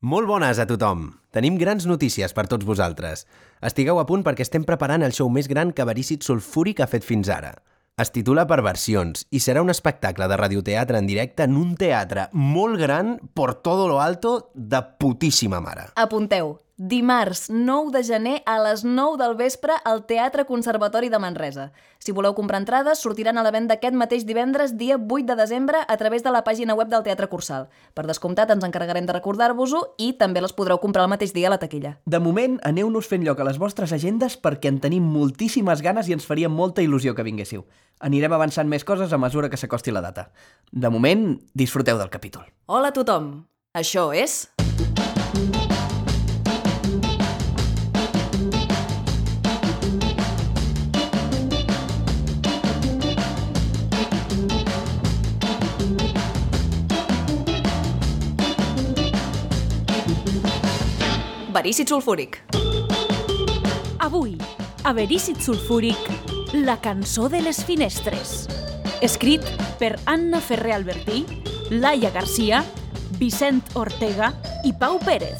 Molt bones a tothom! Tenim grans notícies per tots vosaltres. Estigueu a punt perquè estem preparant el show més gran que Verícit Sulfúric ha fet fins ara. Es titula Perversions i serà un espectacle de radioteatre en directe en un teatre molt gran por todo lo alto de putíssima mare. Apunteu. Dimarts 9 de gener a les 9 del vespre al Teatre Conservatori de Manresa. Si voleu comprar entrades, sortiran a la venda aquest mateix divendres, dia 8 de desembre, a través de la pàgina web del Teatre Cursal. Per descomptat, ens encarregarem de recordar-vos-ho i també les podreu comprar el mateix dia a la taquilla. De moment, aneu-nos fent lloc a les vostres agendes perquè en tenim moltíssimes ganes i ens faria molta il·lusió que vinguéssiu. Anirem avançant més coses a mesura que s'acosti la data. De moment, disfruteu del capítol. Hola a tothom. Això és... Verícit sulfúric. Avui, a Verícit Sulfúric, la cançó de les finestres. Escrit per Anna Ferrer Albertí, Laia Garcia, Vicent Ortega i Pau Pérez.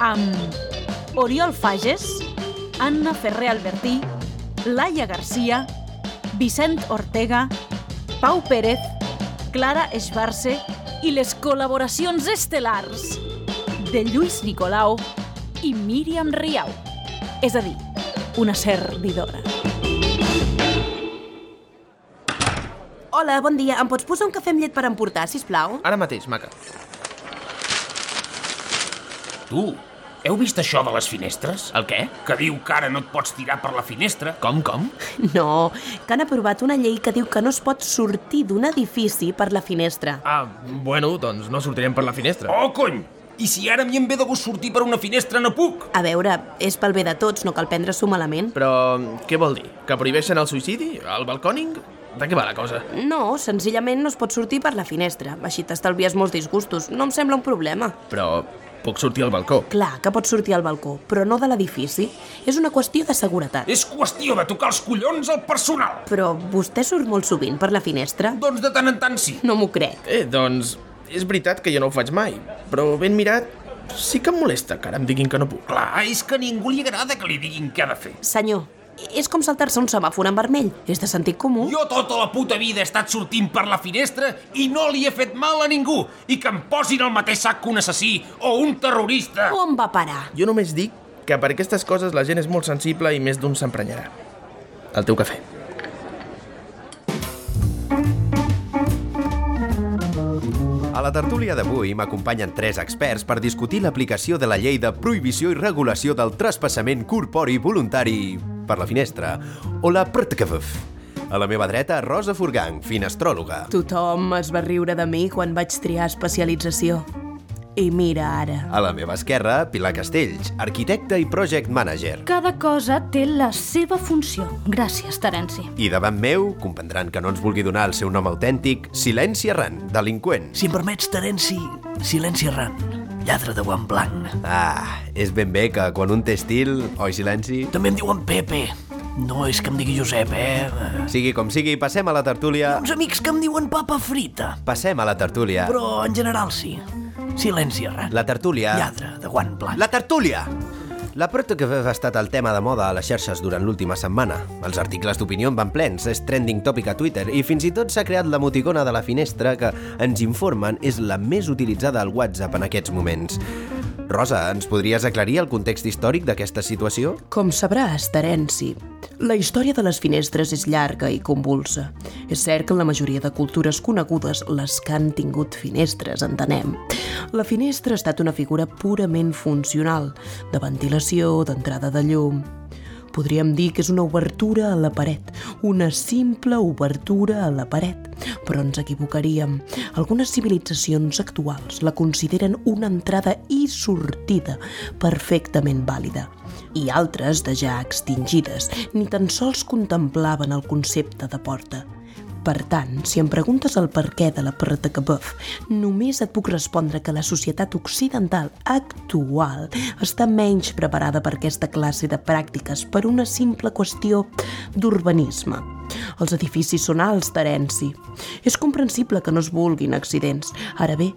Amb Oriol Fages, Anna Ferrer Albertí, Laia Garcia, Vicent Ortega, Pau Pérez, Clara Esbarce i les col·laboracions estel·lars de Lluís Nicolau i Míriam Riau. És a dir, una servidora. Hola, bon dia. Em pots posar un cafè amb llet per emportar, si plau? Ara mateix, maca. Tu, heu vist això de les finestres? El què? Que diu que ara no et pots tirar per la finestra. Com, com? No, que han aprovat una llei que diu que no es pot sortir d'un edifici per la finestra. Ah, bueno, doncs no sortirem per la finestra. Oh, cony! I si ara m'hi em ve de gust sortir per una finestra, no puc? A veure, és pel bé de tots, no cal prendre-s'ho malament. Però què vol dir? Que prohibeixen el suïcidi? El balcòning? De què va la cosa? No, senzillament no es pot sortir per la finestra. Així t'estalvies molts disgustos. No em sembla un problema. Però puc sortir al balcó. Clar que pots sortir al balcó, però no de l'edifici. És una qüestió de seguretat. És qüestió de tocar els collons al personal. Però vostè surt molt sovint per la finestra? Doncs de tant en tant sí. No m'ho crec. Eh, doncs és veritat que jo no ho faig mai, però ben mirat, sí que em molesta que ara em diguin que no puc. Clar, és que a ningú li agrada que li diguin què ha de fer. Senyor, és com saltar-se un semàfor en vermell. És de sentit comú. Jo tota la puta vida he estat sortint per la finestra i no li he fet mal a ningú. I que em posin al mateix sac que un assassí o un terrorista. On va parar? Jo només dic que per aquestes coses la gent és molt sensible i més d'un s'emprenyarà. El teu cafè. A la tertúlia d'avui m'acompanyen tres experts per discutir l'aplicació de la llei de prohibició i regulació del traspassament corpori voluntari per la finestra, o la PRTKVF. A la meva dreta, Rosa Furgang, finestròloga. Tothom es va riure de mi quan vaig triar especialització. I mira ara. A la meva esquerra, Pilar Castells, arquitecte i project manager. Cada cosa té la seva funció. Gràcies, Terenci. I davant meu, comprendran que no ens vulgui donar el seu nom autèntic, Silenci Errant, delinqüent. Si em permets, Terenci, silenci errant. Lladre de guant blanc. Ah, és ben bé que quan un té estil, oi Silenci? També em diuen Pepe. No és que em digui Josep, eh? Sigui com sigui, passem a la tertúlia... Uns amics que em diuen papa frita. Passem a la tertúlia. Però en general sí. Silenci errant. La tertúlia... Lladre de guant blanc. La tertúlia! La PRTKV ha estat el tema de moda a les xarxes durant l'última setmana. Els articles d'opinió en van plens, és trending topic a Twitter i fins i tot s'ha creat l'emoticona de la finestra que, ens informen, és la més utilitzada al WhatsApp en aquests moments. Rosa, ens podries aclarir el context històric d'aquesta situació? Com sabràs, Terenci, la història de les finestres és llarga i convulsa. És cert que en la majoria de cultures conegudes, les que han tingut finestres, entenem, la finestra ha estat una figura purament funcional, de ventilació, d'entrada de llum... Podríem dir que és una obertura a la paret, una simple obertura a la paret, però ens equivocaríem. Algunes civilitzacions actuals la consideren una entrada i sortida perfectament vàlida i altres, de ja extingides, ni tan sols contemplaven el concepte de porta. Per tant, si em preguntes el per què de la Pertacabuf, només et puc respondre que la societat occidental actual està menys preparada per aquesta classe de pràctiques per una simple qüestió d'urbanisme. Els edificis són alts d'herència. És comprensible que no es vulguin accidents. Ara bé,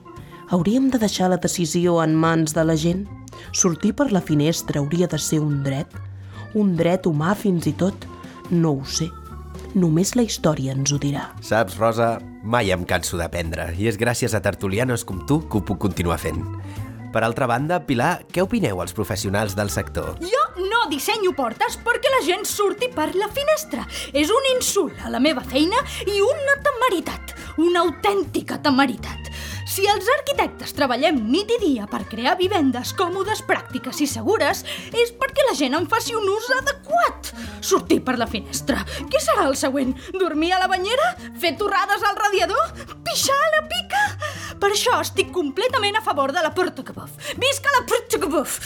Hauríem de deixar la decisió en mans de la gent? Sortir per la finestra hauria de ser un dret? Un dret humà fins i tot? No ho sé. Només la història ens ho dirà. Saps, Rosa, mai em canso d'aprendre i és gràcies a tertulianos com tu que ho puc continuar fent. Per altra banda, Pilar, què opineu els professionals del sector? Jo no dissenyo portes perquè la gent surti per la finestra. És un insult a la meva feina i una temeritat, una autèntica temeritat. Si els arquitectes treballem nit i dia per crear vivendes còmodes, pràctiques i segures, és perquè la gent en faci un ús adequat. Sortir per la finestra. Què serà el següent? Dormir a la banyera? Fer torrades al radiador? Pixar a la pica? Per això estic completament a favor de la Porta Cabuf. Visca la Porta Cabuf!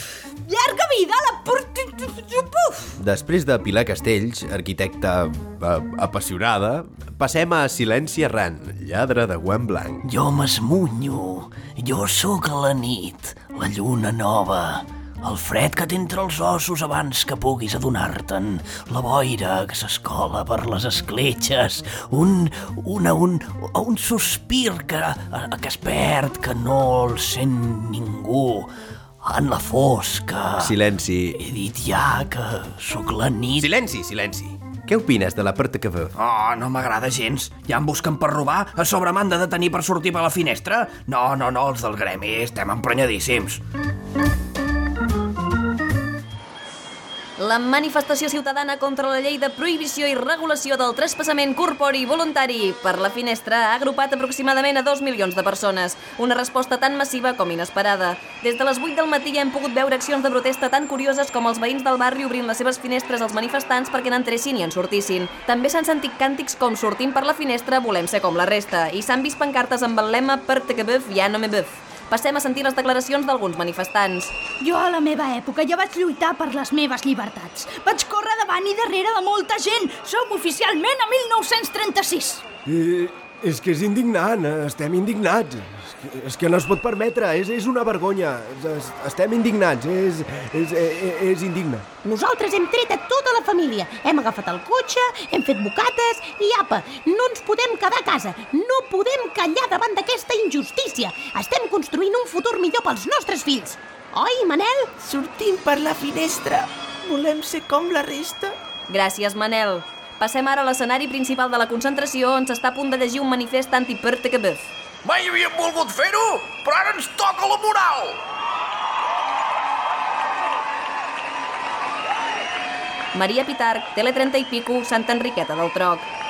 Llarga vida a la Porta Cabuf! Després de Pilar Castells, arquitecta eh, apassionada, passem a Silenci Errant, lladre de guant blanc. Jo m'esmunyo. Jo sóc a la nit, la lluna nova, el fred que t'entra els ossos abans que puguis adonar-te'n, la boira que s'escola per les escletxes, un, una, un, un sospir que, que es perd, que no el sent ningú, en la fosca. Silenci. He dit ja que sóc la nit. Silenci, silenci. Què opines de la porta que veu? Oh, no m'agrada gens. Ja em busquen per robar, a sobre m'han de detenir per sortir per la finestra? No, no, no, els del gremi estem emprenyadíssims. La manifestació ciutadana contra la llei de prohibició i regulació del traspassament corpori voluntari per la finestra ha agrupat aproximadament a 2 milions de persones, una resposta tan massiva com inesperada. Des de les 8 del matí ja hem pogut veure accions de protesta tan curioses com els veïns del barri obrint les seves finestres als manifestants perquè n'entressin i en sortissin. També s'han sentit càntics com sortim per la finestra, volem ser com la resta, i s'han vist pancartes amb el lema per te que beuf, ja no me beuf. Passem a sentir les declaracions d'alguns manifestants. Jo a la meva època ja vaig lluitar per les meves llibertats. Vaig córrer davant i darrere de molta gent. Som oficialment a 1936. Eh, és que és indignant, eh, estem indignats. És que, no es pot permetre, és, és una vergonya. Es, estem indignats, és, és, és, és indigne. Nosaltres hem tret a tota la família. Hem agafat el cotxe, hem fet bocates i apa, no ens podem quedar a casa. No podem callar davant d'aquesta injustícia. Estem construint un futur millor pels nostres fills. Oi, Manel? Sortim per la finestra. Volem ser com la resta. Gràcies, Manel. Passem ara a l'escenari principal de la concentració on s'està a punt de llegir un manifest anti-Pertecabeuf. Mai havíem volgut fer-ho, però ara ens toca la moral. Maria Pitarc, Tele 30 i Pico, Santa Enriqueta del Troc.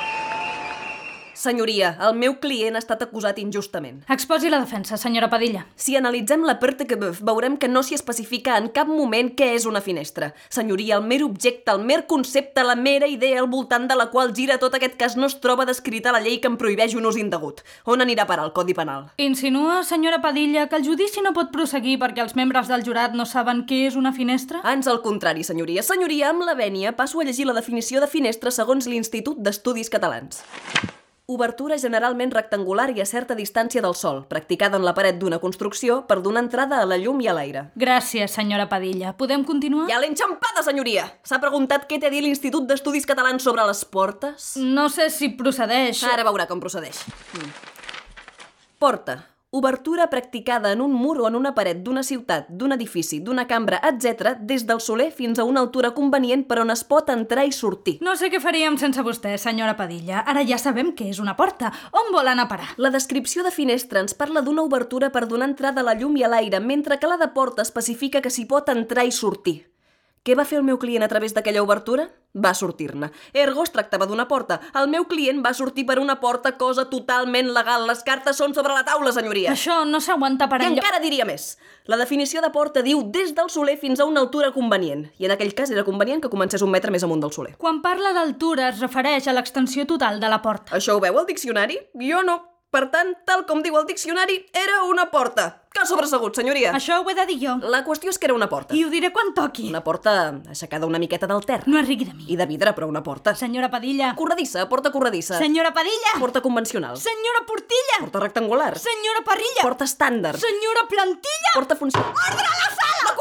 Senyoria, el meu client ha estat acusat injustament. Exposi la defensa, senyora Padilla. Si analitzem la Perte que Beuf, veurem que no s'hi especifica en cap moment què és una finestra. Senyoria, el mer objecte, el mer concepte, la mera idea al voltant de la qual gira tot aquest cas no es troba descrita a la llei que en prohibeix un ús indegut. On anirà a parar el Codi Penal? Insinua, senyora Padilla, que el judici no pot proseguir perquè els membres del jurat no saben què és una finestra? Ans al contrari, senyoria. Senyoria, amb la vènia passo a llegir la definició de finestra segons l'Institut d'Estudis Catalans. Obertura generalment rectangular i a certa distància del sol, practicada en la paret d'una construcció per donar entrada a la llum i a l'aire. Gràcies, senyora Padilla. Podem continuar? Ja l'he enxampada, senyoria! S'ha preguntat què té a dir l'Institut d'Estudis Catalans sobre les portes? No sé si procedeix. Ara veurà com procedeix. Mm. Porta. Obertura practicada en un mur o en una paret d'una ciutat, d'un edifici, d'una cambra, etc., des del soler fins a una altura convenient per on es pot entrar i sortir. No sé què faríem sense vostè, senyora Padilla. Ara ja sabem què és una porta. On vol anar a parar? La descripció de finestra ens parla d'una obertura per donar entrada a la llum i a l'aire, mentre que la de porta especifica que s'hi pot entrar i sortir. Què va fer el meu client a través d'aquella obertura? Va sortir-ne. Ergo es tractava d'una porta. El meu client va sortir per una porta, cosa totalment legal. Les cartes són sobre la taula, senyoria. Això no s'aguanta per I enlloc. encara diria més. La definició de porta diu des del soler fins a una altura convenient. I en aquell cas era convenient que comencés un metre més amunt del soler. Quan parla d'altura es refereix a l'extensió total de la porta. Això ho veu al diccionari? Jo no. Per tant, tal com diu el diccionari, era una porta. Que sobresegut, senyoria. Això ho he de dir jo. La qüestió és que era una porta. I ho diré quan toqui. Una porta aixecada una miqueta del terra. No es rigui de mi. I de vidre, però una porta. Senyora Padilla. Corredissa, porta corredissa. Senyora Padilla. Porta convencional. Senyora Portilla. Porta rectangular. Senyora Parrilla. Porta estàndard. Senyora Plantilla. Porta funcional. Ordre a la sala! La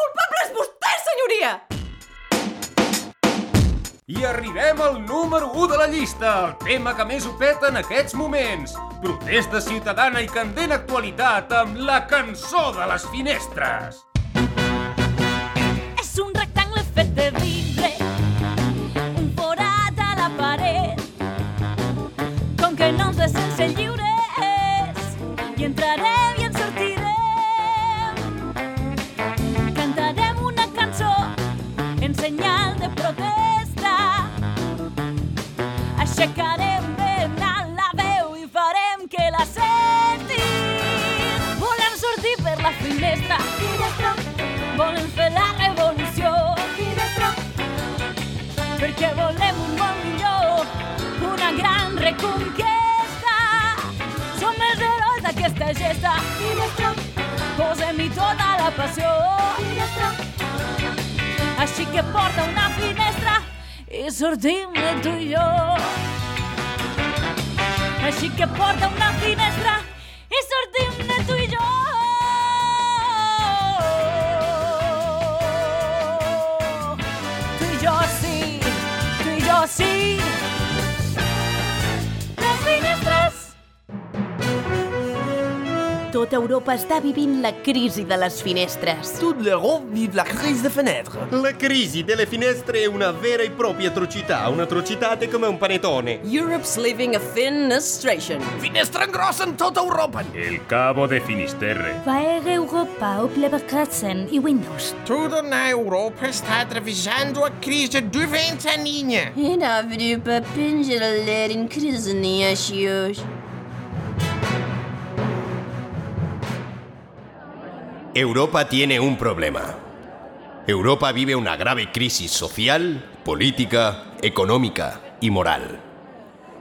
I arribem al número 1 de la llista, el tema que més ho peta en aquests moments. Protesta ciutadana i candent actualitat amb la cançó de les finestres. És un rectangle fet de vidre, un forat a la paret. Com que no ens deixen ser lliures, i entrarem i en sortirem. Cantarem una cançó en senyal de protesta. Finestra. Finestra. Volem fer la revolució. Finestra. Perquè volem un món millor, una gran reconquesta. Som els herois d'aquesta gesta. Finestra. Posem-hi tota la passió. Finestra. Així que porta una finestra i sortim tu i jo. Així que porta una finestra i sortim tu i jo. Tota Europa està vivint la crisi de les finestres. Toute l'Europe vive la crise de fenêtre. La crisi delle finestre è una vera e propria atrocità, un'atrocità come un panettone. Europe's living a finestration. Finestra en grossa en tota Europa. El cabo de Finisterre. Weil Europa uppleva krisen i Windows. Tudo na Europa está atravessando a crise do ventaninha. Era Europa pengeler in krisen i axios. Europa tiene un problema. Europa vive una grave crisis social, política, económica y moral.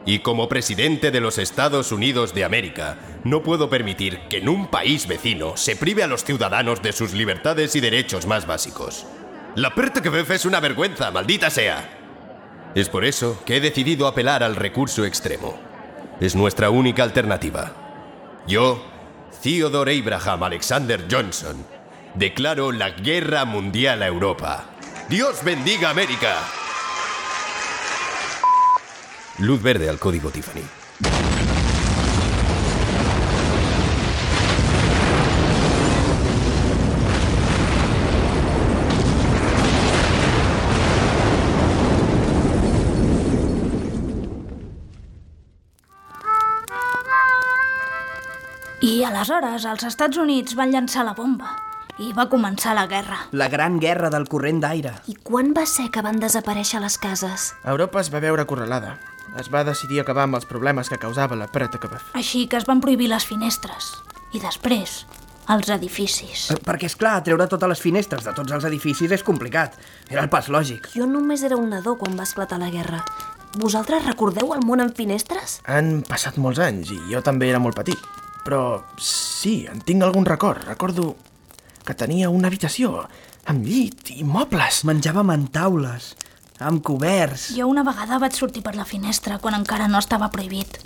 Y como presidente de los Estados Unidos de América, no puedo permitir que en un país vecino se prive a los ciudadanos de sus libertades y derechos más básicos. La PERT que vef es una vergüenza, maldita sea. Es por eso que he decidido apelar al recurso extremo. Es nuestra única alternativa. Yo, Theodore Abraham Alexander Johnson, declaro la guerra mundial a Europa. ¡Dios bendiga América! Luz verde al código Tiffany. Aleshores els Estats Units van llançar la bomba i va començar la guerra. La gran guerra del corrent d'aire. I quan va ser que van desaparèixer les cases? Europa es va veure acorralada. Es va decidir acabar amb els problemes que causava la preta que va fer. Així que es van prohibir les finestres. I després, els edificis. Eh, Perquè, és clar, treure totes les finestres de tots els edificis és complicat. Era el pas lògic. Jo només era un nadó quan va esclatar la guerra. Vosaltres recordeu el món amb finestres? Han passat molts anys i jo també era molt petit. Però sí, en tinc algun record. Recordo que tenia una habitació amb llit i mobles. Menjàvem en taules, amb coberts. Jo una vegada vaig sortir per la finestra quan encara no estava prohibit.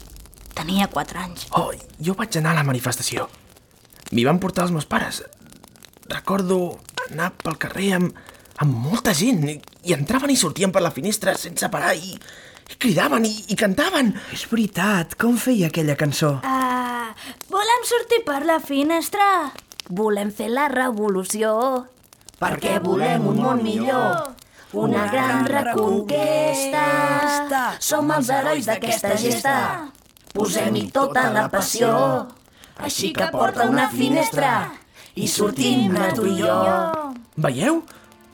Tenia 4 anys. Oh, jo vaig anar a la manifestació. M'hi van portar els meus pares. Recordo anar pel carrer amb, amb molta gent i, i entraven i sortien per la finestra sense parar i, i cridaven i, i cantaven. És veritat, com feia aquella cançó? Ah, volem sortir per la finestra. Volem fer la revolució. Perquè volem un món millor. Una gran reconquesta. Som els herois d'aquesta gesta. Posem-hi tota la passió. Així que porta una finestra i sortim a tu i jo. Veieu?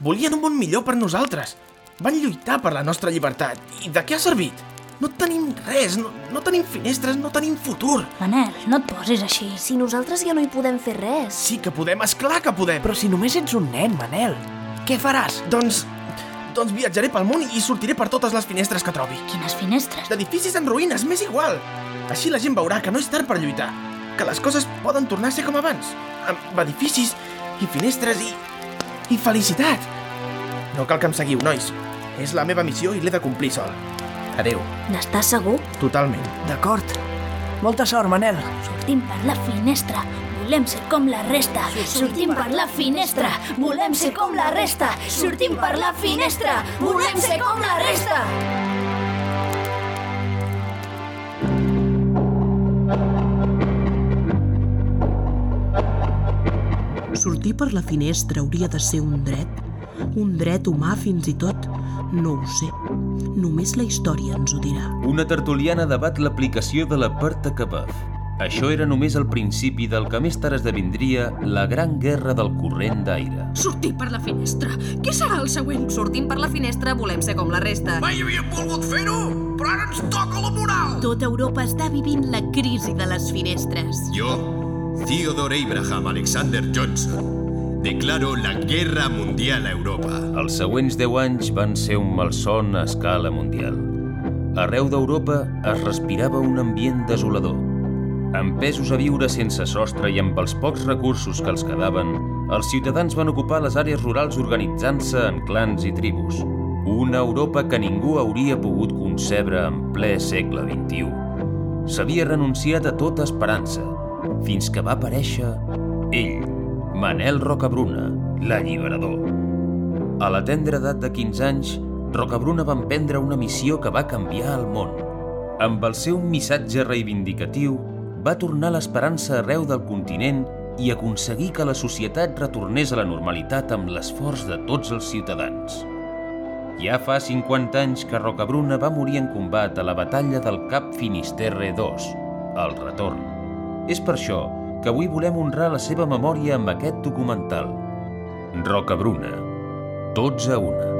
Volien un món millor per nosaltres. Van lluitar per la nostra llibertat. I de què ha servit? No tenim res, no, no tenim finestres, no tenim futur. Manel, no et posis així. Si nosaltres ja no hi podem fer res. Sí que podem, és clar que podem. Però si només ets un nen, Manel. Què faràs? Doncs... Doncs viatjaré pel món i sortiré per totes les finestres que trobi. Quines finestres? D'edificis en ruïnes, m'és igual. Així la gent veurà que no és tard per lluitar. Que les coses poden tornar a ser com abans. Amb edificis i finestres i... i felicitat. No cal que em seguiu, nois. És la meva missió i l'he de complir sol. Adeu. N'estàs segur? Totalment. D'acord. Molta sort, Manel. Sortim per la finestra. Volem ser com la resta. Sortim per la finestra. Volem ser com la resta. Sortim per la finestra. Volem ser com la resta. Sortir per la finestra hauria de ser un dret? Un dret humà fins i tot? No ho sé. Només la història ens ho dirà. Una tertuliana debat l'aplicació de la Perta Cabaf. Això era només el principi del que més tard esdevindria la gran guerra del corrent d'aire. Sortir per la finestra. Què serà el següent? Sortim per la finestra, volem ser com la resta. Mai havíem volgut fer-ho, però ara ens toca la moral. Tota Europa està vivint la crisi de les finestres. Jo, Theodore Abraham Alexander Johnson, declaro la guerra mundial a Europa. Els següents 10 anys van ser un malson a escala mundial. Arreu d'Europa es respirava un ambient desolador. Empesos a viure sense sostre i amb els pocs recursos que els quedaven, els ciutadans van ocupar les àrees rurals organitzant-se en clans i tribus. Una Europa que ningú hauria pogut concebre en ple segle XXI. S'havia renunciat a tota esperança, fins que va aparèixer ell, Manel Rocabruna, l'alliberador. A la tendra edat de 15 anys, Rocabruna va emprendre una missió que va canviar el món. Amb el seu missatge reivindicatiu, va tornar l'esperança arreu del continent i aconseguir que la societat retornés a la normalitat amb l'esforç de tots els ciutadans. Ja fa 50 anys que Rocabruna va morir en combat a la batalla del Cap Finisterre II, el retorn. És per això que avui volem honrar la seva memòria amb aquest documental. Rocabruna, tots a una.